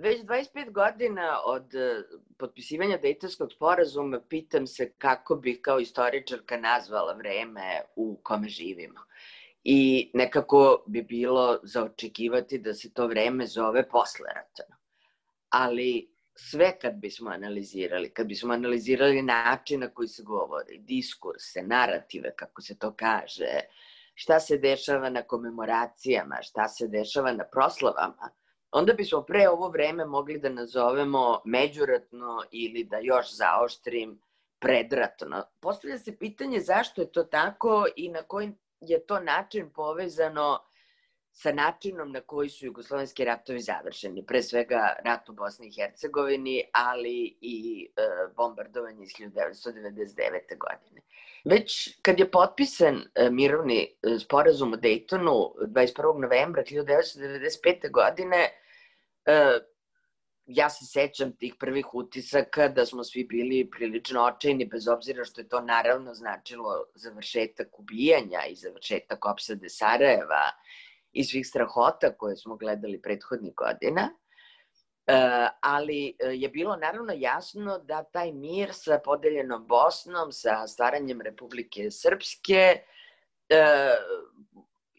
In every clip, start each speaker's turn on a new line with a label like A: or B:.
A: već 25 godina od e, potpisivanja Dejtonskog sporazuma pitam se kako bih kao istoričarka nazvala vreme u kome živimo. I nekako bi bilo za očekivati da se to vreme zove posle rata. Ali sve kad bismo analizirali, kad bismo analizirali način na koji se govori, diskurse, narative, kako se to kaže, šta se dešava na komemoracijama, šta se dešava na proslavama, onda bismo pre ovo vreme mogli da nazovemo međuratno ili da još zaoštrim predratno. Postavlja se pitanje zašto je to tako i na koji je to način povezano sa načinom na koji su jugoslovenski ratovi završeni. Pre svega rat u Bosni i Hercegovini, ali i e, bombardovanje iz 1999. godine. Već kad je potpisan e, mirovni e, sporazum o Daytonu 21. novembra 1995. godine, e, ja se sećam tih prvih utisaka da smo svi bili prilično očajni, bez obzira što je to naravno značilo završetak ubijanja i završetak opsade Sarajeva i svih strahota koje smo gledali prethodnih godina. E, ali e, je bilo naravno jasno da taj mir sa podeljenom Bosnom, sa stvaranjem Republike Srpske, e,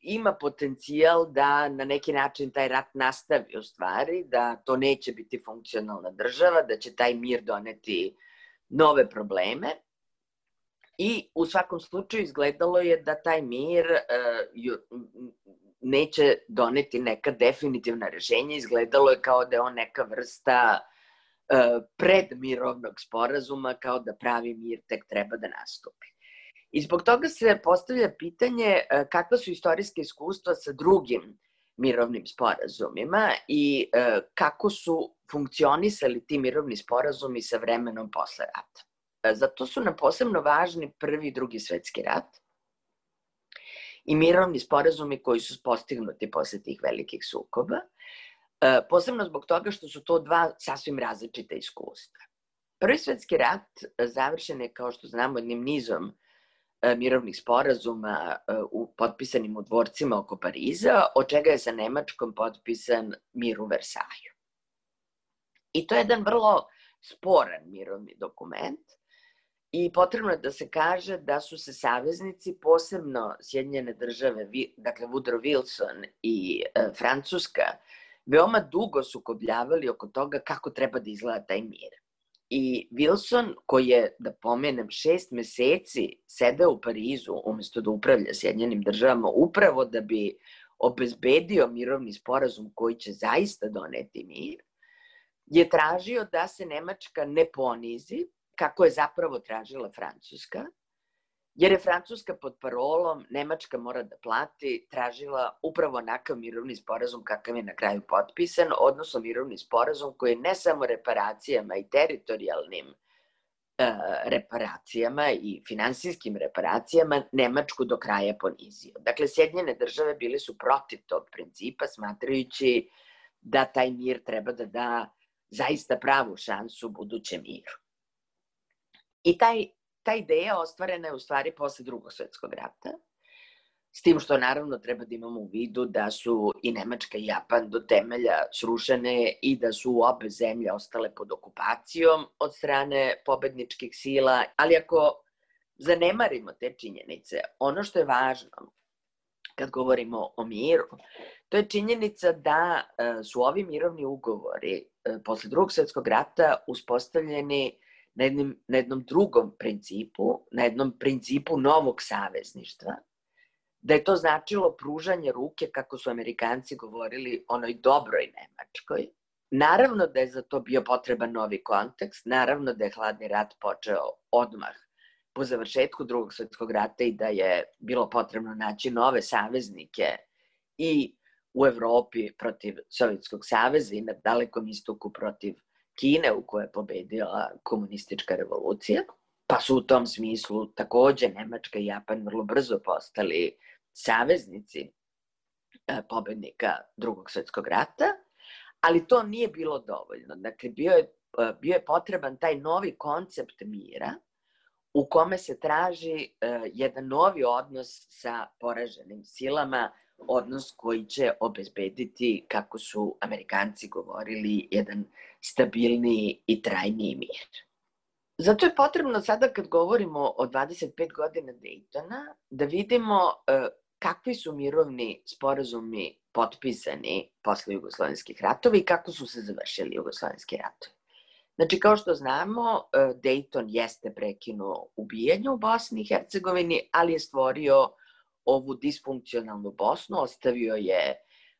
A: ima potencijal da na neki način taj rat nastavi u stvari, da to neće biti funkcionalna država, da će taj mir doneti nove probleme. I u svakom slučaju izgledalo je da taj mir neće doneti neka definitivna rešenja. Izgledalo je kao da je on neka vrsta uh, predmirovnog sporazuma, kao da pravi mir tek treba da nastupi. I zbog toga se postavlja pitanje e, kakva su istorijske iskustva sa drugim mirovnim sporazumima i e, kako su funkcionisali ti mirovni sporazumi sa vremenom posle rata. Zato su nam posebno važni prvi i drugi svetski rat i mirovni sporazumi koji su postignuti posle tih velikih sukoba. Posebno zbog toga što su to dva sasvim različite iskustva. Prvi svetski rat završen je, kao što znamo, jednim nizom E, mirovnih sporazuma e, u, potpisanim u dvorcima oko Pariza, od čega je sa Nemačkom potpisan mir u Versaju. I to je jedan vrlo sporan mirovni dokument i potrebno je da se kaže da su se saveznici, posebno Sjedinjene države, dakle Woodrow Wilson i e, Francuska, veoma dugo sukobljavali oko toga kako treba da izgleda taj mir. I Wilson, koji je, da pomenem, šest meseci sedeo u Parizu umesto da upravlja Sjedinjenim državama, upravo da bi obezbedio mirovni sporazum koji će zaista doneti mir, je tražio da se Nemačka ne ponizi, kako je zapravo tražila Francuska, jer je Francuska pod parolom Nemačka mora da plati tražila upravo onakav mirovni sporazum kakav je na kraju potpisan, odnosno mirovni sporazum koji je ne samo reparacijama i teritorijalnim e, reparacijama i finansijskim reparacijama Nemačku do kraja ponizio. Dakle, Sjedinjene države bile su protiv tog principa, smatrajući da taj mir treba da da zaista pravu šansu budućem miru. I taj ta ideja ostvarena je u stvari posle drugog svetskog rata, s tim što naravno treba da imamo u vidu da su i Nemačka i Japan do temelja srušene i da su obe zemlje ostale pod okupacijom od strane pobedničkih sila, ali ako zanemarimo te činjenice, ono što je važno kad govorimo o miru, to je činjenica da e, su ovi mirovni ugovori e, posle drugog svetskog rata uspostavljeni na jednom, na jednom drugom principu, na jednom principu novog savezništva, da je to značilo pružanje ruke, kako su Amerikanci govorili, onoj dobroj Nemačkoj. Naravno da je za to bio potreban novi kontekst, naravno da je hladni rat počeo odmah po završetku drugog svetskog rata i da je bilo potrebno naći nove saveznike i u Evropi protiv Sovjetskog saveza i na dalekom istoku protiv Kine u kojoj je pobedila komunistička revolucija, pa su u tom smislu takođe Nemačka i Japan vrlo brzo postali saveznici e, pobednika drugog svetskog rata, ali to nije bilo dovoljno. Dakle, bio je, e, bio je potreban taj novi koncept mira u kome se traži uh, jedan novi odnos sa poraženim silama, odnos koji će obezbediti, kako su Amerikanci govorili, jedan stabilniji i trajniji mir. Zato je potrebno sada kad govorimo o 25 godina Daytona da vidimo uh, kakvi su mirovni sporazumi potpisani posle jugoslovenskih ratova i kako su se završili jugoslovenski ratovi. Znači, kao što znamo, e, Dayton jeste prekinuo ubijanje u Bosni i Hercegovini, ali je stvorio ovu disfunkcionalnu Bosnu, ostavio je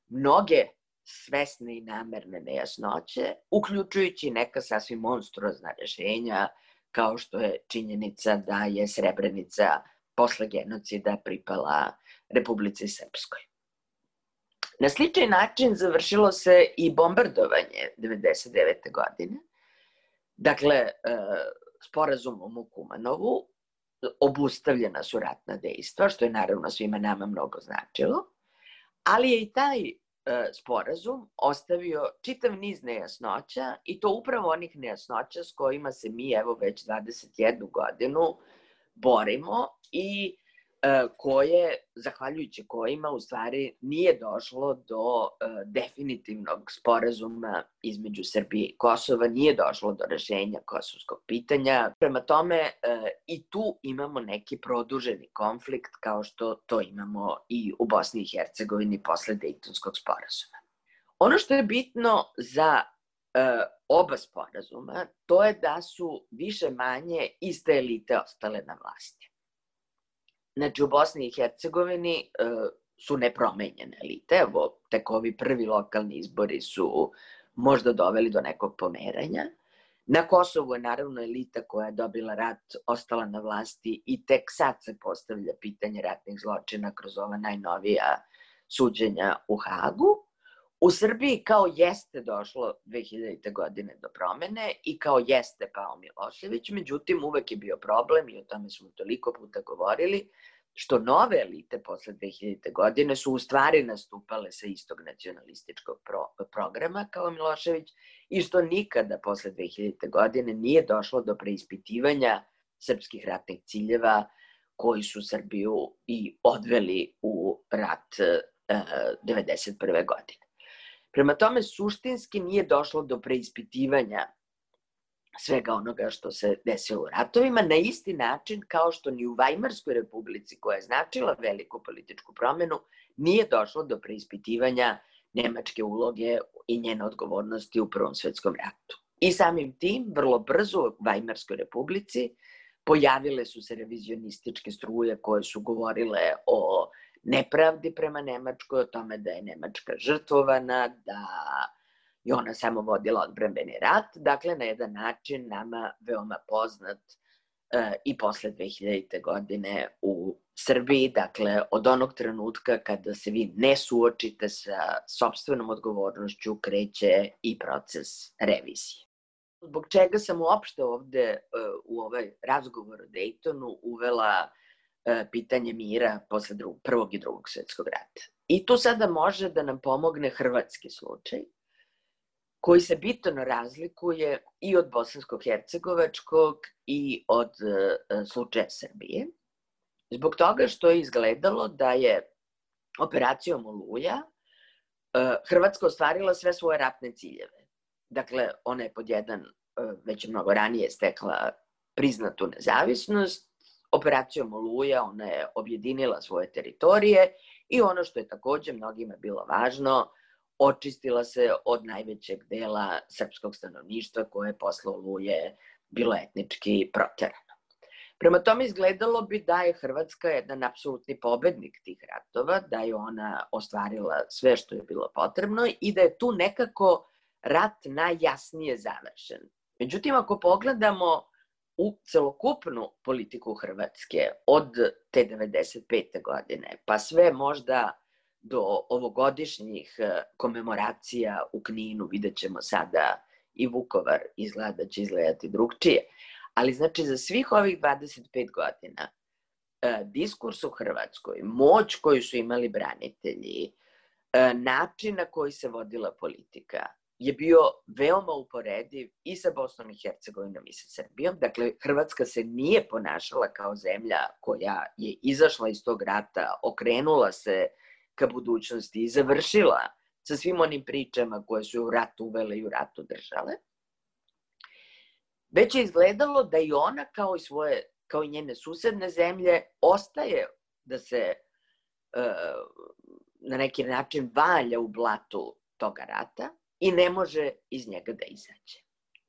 A: mnoge svesne i namerne nejasnoće, uključujući neka sasvim monstruozna rešenja, kao što je činjenica da je Srebrenica posle genocida pripala Republici Srpskoj. Na sličan način završilo se i bombardovanje 99. godine. Dakle, e, sporazumom u Kumanovu obustavljena su ratna dejstva, što je naravno svima nama mnogo značilo, ali je i taj e, sporazum ostavio čitav niz nejasnoća i to upravo onih nejasnoća s kojima se mi evo već 21 godinu borimo i koje, zahvaljujući kojima u stvari nije došlo do e, definitivnog sporazuma između Srbije i Kosova, nije došlo do rešenja kosovskog pitanja. Prema tome e, i tu imamo neki produženi konflikt kao što to imamo i u Bosni i Hercegovini posle Dejtonskog sporazuma. Ono što je bitno za oba sporazuma, to je da su više manje iste elite ostale na vlasti. Znači, u Bosni i Hercegovini uh, su nepromenjene elite. Evo, tek ovi prvi lokalni izbori su možda doveli do nekog pomeranja. Na Kosovu je naravno elita koja je dobila rat ostala na vlasti i tek sad se postavlja pitanje ratnih zločina kroz ova najnovija suđenja u Hagu. U Srbiji kao jeste došlo 2000. godine do promene i kao jeste pao Milošević, međutim uvek je bio problem i o tome smo toliko puta govorili, što nove elite posle 2000. godine su u stvari nastupale sa istog nacionalističkog pro, programa kao Milošević i što nikada posle 2000. godine nije došlo do preispitivanja srpskih ratnih ciljeva koji su Srbiju i odveli u rat e, 91. godine. Prema tome, suštinski nije došlo do preispitivanja svega onoga što se desilo u ratovima, na isti način kao što ni u Vajmarskoj republici, koja je značila veliku političku promenu, nije došlo do preispitivanja nemačke uloge i njene odgovornosti u Prvom svetskom ratu. I samim tim, vrlo brzo u Vajmarskoj republici pojavile su se revizionističke struje koje su govorile o nepravdi prema Nemačkoj, o tome da je Nemačka žrtvovana, da i ona samo vodila odbrambeni rat, dakle na jedan način nama veoma poznat e, i posle 2000. godine u Srbiji, dakle od onog trenutka kada se vi ne suočite sa sobstvenom odgovornošću kreće i proces revizije. Zbog čega sam uopšte ovde uh, u ovaj razgovor o Daytonu uvela uh, pitanje mira posle drugog, prvog i drugog svetskog rata. I tu sada može da nam pomogne hrvatski slučaj, koji se bitno razlikuje i od bosansko-hercegovačkog i od uh, slučaja Srbije. Zbog toga što je izgledalo da je operacijom Oluja Hrvatska ostvarila sve svoje ratne ciljeve. Dakle, ona je pod jedan već mnogo ranije stekla priznatu nezavisnost, operacijom Oluja ona je objedinila svoje teritorije i ono što je takođe mnogima bilo važno, očistila se od najvećeg dela srpskog stanovništva koje je posle Oluje bilo etnički proterano. Prema tome izgledalo bi da je Hrvatska jedan apsolutni pobednik tih ratova, da je ona ostvarila sve što je bilo potrebno i da je tu nekako rat najjasnije završen. Međutim, ako pogledamo u celokupnu politiku Hrvatske od te 95. godine, pa sve možda do ovogodišnjih e, komemoracija u Kninu, vidjet ćemo sada i Vukovar izgleda da će izgledati drugčije. Ali znači za svih ovih 25 godina e, diskurs u Hrvatskoj, moć koju su imali branitelji, e, način na koji se vodila politika je bio veoma uporediv i sa Bosnom i Hercegovinom i sa Srbijom. Dakle, Hrvatska se nije ponašala kao zemlja koja je izašla iz tog rata, okrenula se ka budućnosti i završila sa svim onim pričama koje su u ratu uvele i u ratu držale, već je izgledalo da i ona kao i svoje kao i njene susedne zemlje ostaje da se uh, na neki način valja u blatu toga rata i ne može iz njega da izađe.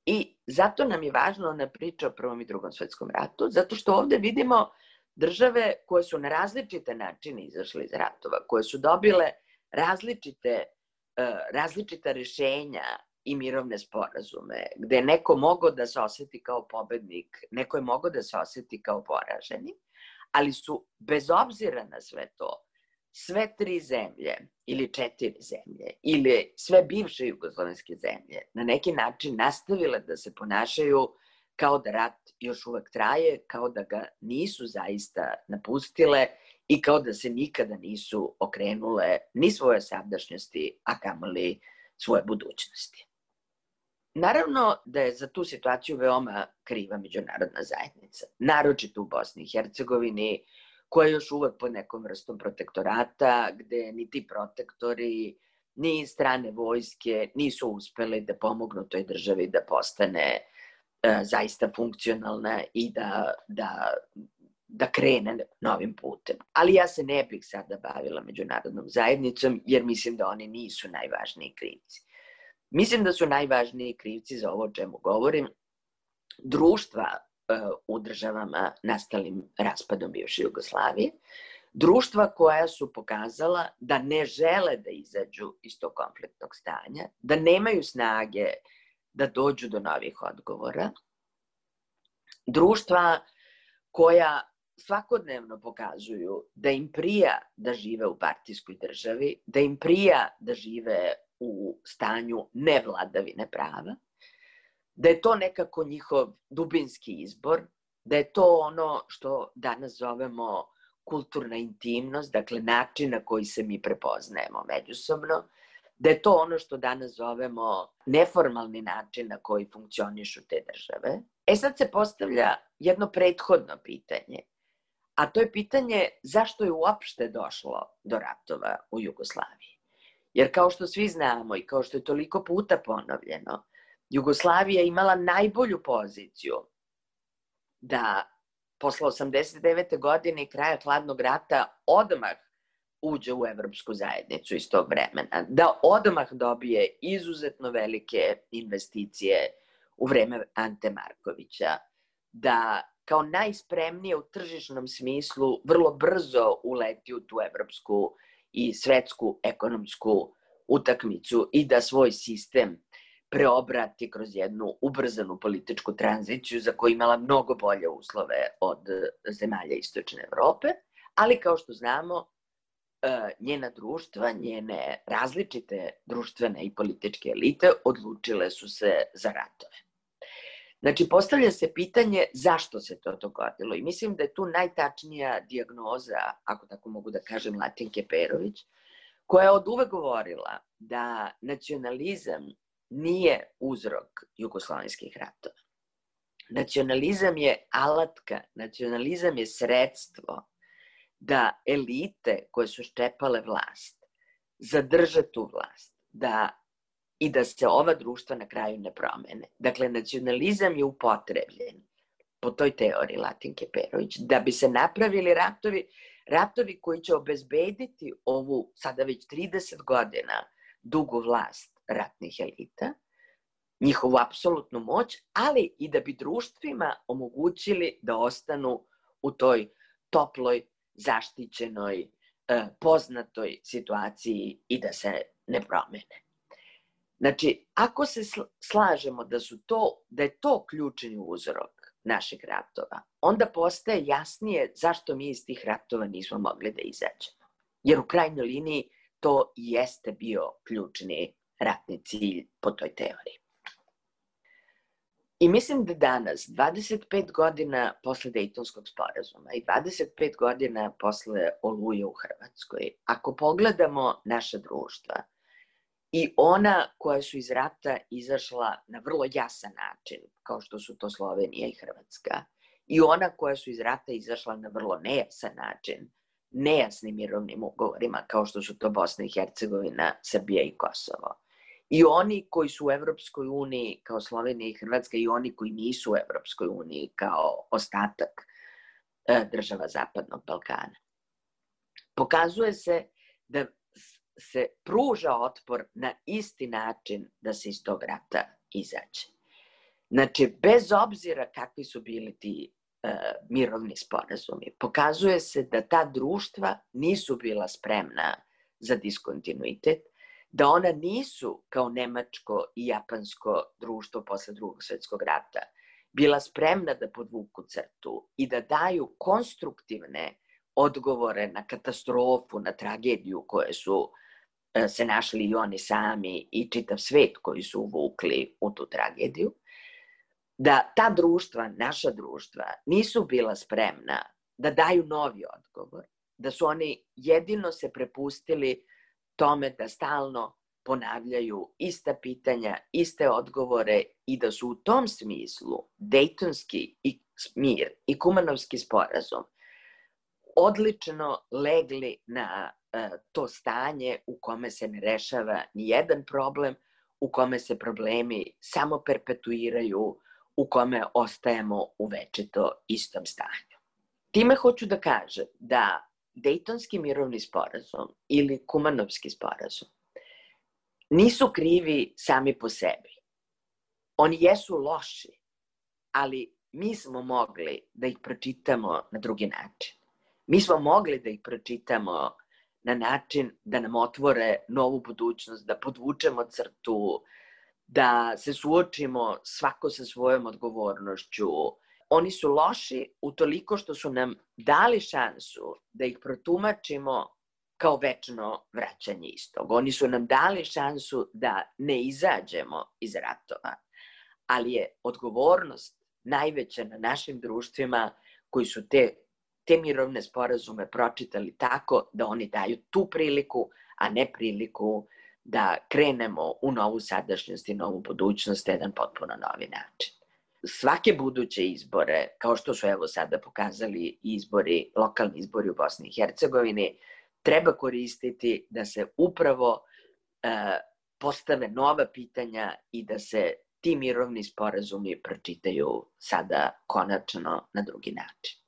A: I zato nam je važno ona priča o Prvom i Drugom svetskom ratu, zato što ovde vidimo države koje su na različite načine izašle iz ratova, koje su dobile različite, uh, različita rešenja i mirovne sporazume, gde je neko mogao da se oseti kao pobednik, neko je mogao da se oseti kao poraženi, ali su, bez obzira na sve to, sve tri zemlje ili četiri zemlje ili sve bivše jugoslovenske zemlje na neki način nastavile da se ponašaju kao da rat još uvek traje, kao da ga nisu zaista napustile i kao da se nikada nisu okrenule ni svoje sadašnjosti, a kamoli svoje budućnosti. Naravno da je za tu situaciju veoma kriva međunarodna zajednica, naročito u Bosni i Hercegovini, koja je još uvek pod nekom vrstom protektorata, gde ni ti protektori, ni strane vojske nisu uspeli da pomognu toj državi da postane e, zaista funkcionalna i da, da, da krene novim putem. Ali ja se ne bih sada bavila međunarodnom zajednicom, jer mislim da oni nisu najvažniji krivci. Mislim da su najvažniji krivci za ovo o čemu govorim društva u državama nastalim raspadom bivše Jugoslavije, društva koja su pokazala da ne žele da izađu iz tog konfliktnog stanja, da nemaju snage da dođu do novih odgovora, društva koja svakodnevno pokazuju da im prija da žive u partijskoj državi, da im prija da žive u stanju nevladavine prava, da je to nekako njihov dubinski izbor, da je to ono što danas zovemo kulturna intimnost, dakle način na koji se mi prepoznajemo međusobno, da je to ono što danas zovemo neformalni način na koji funkcionišu te države. E sad se postavlja jedno prethodno pitanje, a to je pitanje zašto je uopšte došlo do ratova u Jugoslaviji. Jer kao što svi znamo i kao što je toliko puta ponovljeno, Jugoslavija imala najbolju poziciju da posle 89. godine i kraja hladnog rata odmah uđe u Evropsku zajednicu iz tog vremena, da odmah dobije izuzetno velike investicije u vreme Ante Markovića, da kao najspremnije u tržišnom smislu vrlo brzo uleti u tu evropsku i svetsku ekonomsku utakmicu i da svoj sistem preobrati kroz jednu ubrzanu političku tranziciju za koju imala mnogo bolje uslove od zemalja Istočne Evrope, ali kao što znamo, e, njena društva, njene različite društvene i političke elite odlučile su se za ratove. Znači, postavlja se pitanje zašto se to dogodilo i mislim da je tu najtačnija diagnoza, ako tako mogu da kažem, Latinke Perović, koja je od uvek govorila da nacionalizam nije uzrok jugoslovenskih ratova. Nacionalizam je alatka, nacionalizam je sredstvo da elite koje su ščepale vlast zadrže tu vlast da, i da se ova društva na kraju ne promene. Dakle, nacionalizam je upotrebljen po toj teoriji Latinke Perović da bi se napravili ratovi Ratovi koji će obezbediti ovu sada već 30 godina dugu vlast ratnih elita, njihovu apsolutnu moć, ali i da bi društvima omogućili da ostanu u toj toploj, zaštićenoj, e, poznatoj situaciji i da se ne promene. Znači, ako se slažemo da su to, da je to ključni uzrok naših ratova, onda postaje jasnije zašto mi iz tih ratova nismo mogli da izađemo. Jer u krajnjoj liniji to jeste bio ključni ratni cilj po toj teoriji. I mislim da danas, 25 godina posle Dejtonskog sporazuma i 25 godina posle Oluje u Hrvatskoj, ako pogledamo naša društva, i ona koja su iz rata izašla na vrlo jasan način, kao što su to Slovenija i Hrvatska, i ona koja su iz rata izašla na vrlo nejasan način, nejasnim mirovnim ugovorima, kao što su to Bosna i Hercegovina, Srbija i Kosovo. I oni koji su u Evropskoj uniji, kao Slovenija i Hrvatska, i oni koji nisu u Evropskoj uniji, kao ostatak e, država Zapadnog Balkana. Pokazuje se da se pruža otpor na isti način da se iz tog rata izađe. Znači, bez obzira kakvi su bili ti e, mirovni sporazumi, pokazuje se da ta društva nisu bila spremna za diskontinuitet, da ona nisu kao nemačko i japansko društvo posle drugog svetskog rata bila spremna da podvuku crtu i da daju konstruktivne odgovore na katastrofu, na tragediju koje su e, se našli i oni sami i čitav svet koji su uvukli u tu tragediju, da ta društva, naša društva, nisu bila spremna da daju novi odgovor, da su oni jedino se prepustili tome da stalno ponavljaju ista pitanja, iste odgovore i da su u tom smislu Dejtonski i mir i Kumanovski sporazum odlično legli na e, to stanje u kome se ne rešava ni jedan problem, u kome se problemi samo perpetuiraju, u kome ostajemo u večito istom stanju. Time hoću da kažem da Dejtonski mirovni sporazum ili Kumanovski sporazum nisu krivi sami po sebi. Oni jesu loši, ali mi smo mogli da ih pročitamo na drugi način. Mi smo mogli da ih pročitamo na način da nam otvore novu budućnost, da podvučemo crtu, da se suočimo svako sa svojom odgovornošću. Oni su loši u toliko što su nam dali šansu da ih protumačimo kao večno vraćanje istog. Oni su nam dali šansu da ne izađemo iz ratova, ali je odgovornost najveća na našim društvima koji su te te mirovne sporazume pročitali tako da oni daju tu priliku, a ne priliku da krenemo u novu sadašnjost i novu budućnost na jedan potpuno novi način. Svake buduće izbore, kao što su evo sada pokazali izbori, lokalni izbori u Bosni i Hercegovini, treba koristiti da se upravo e, postave nova pitanja i da se ti mirovni sporazumi pročitaju sada konačno na drugi način.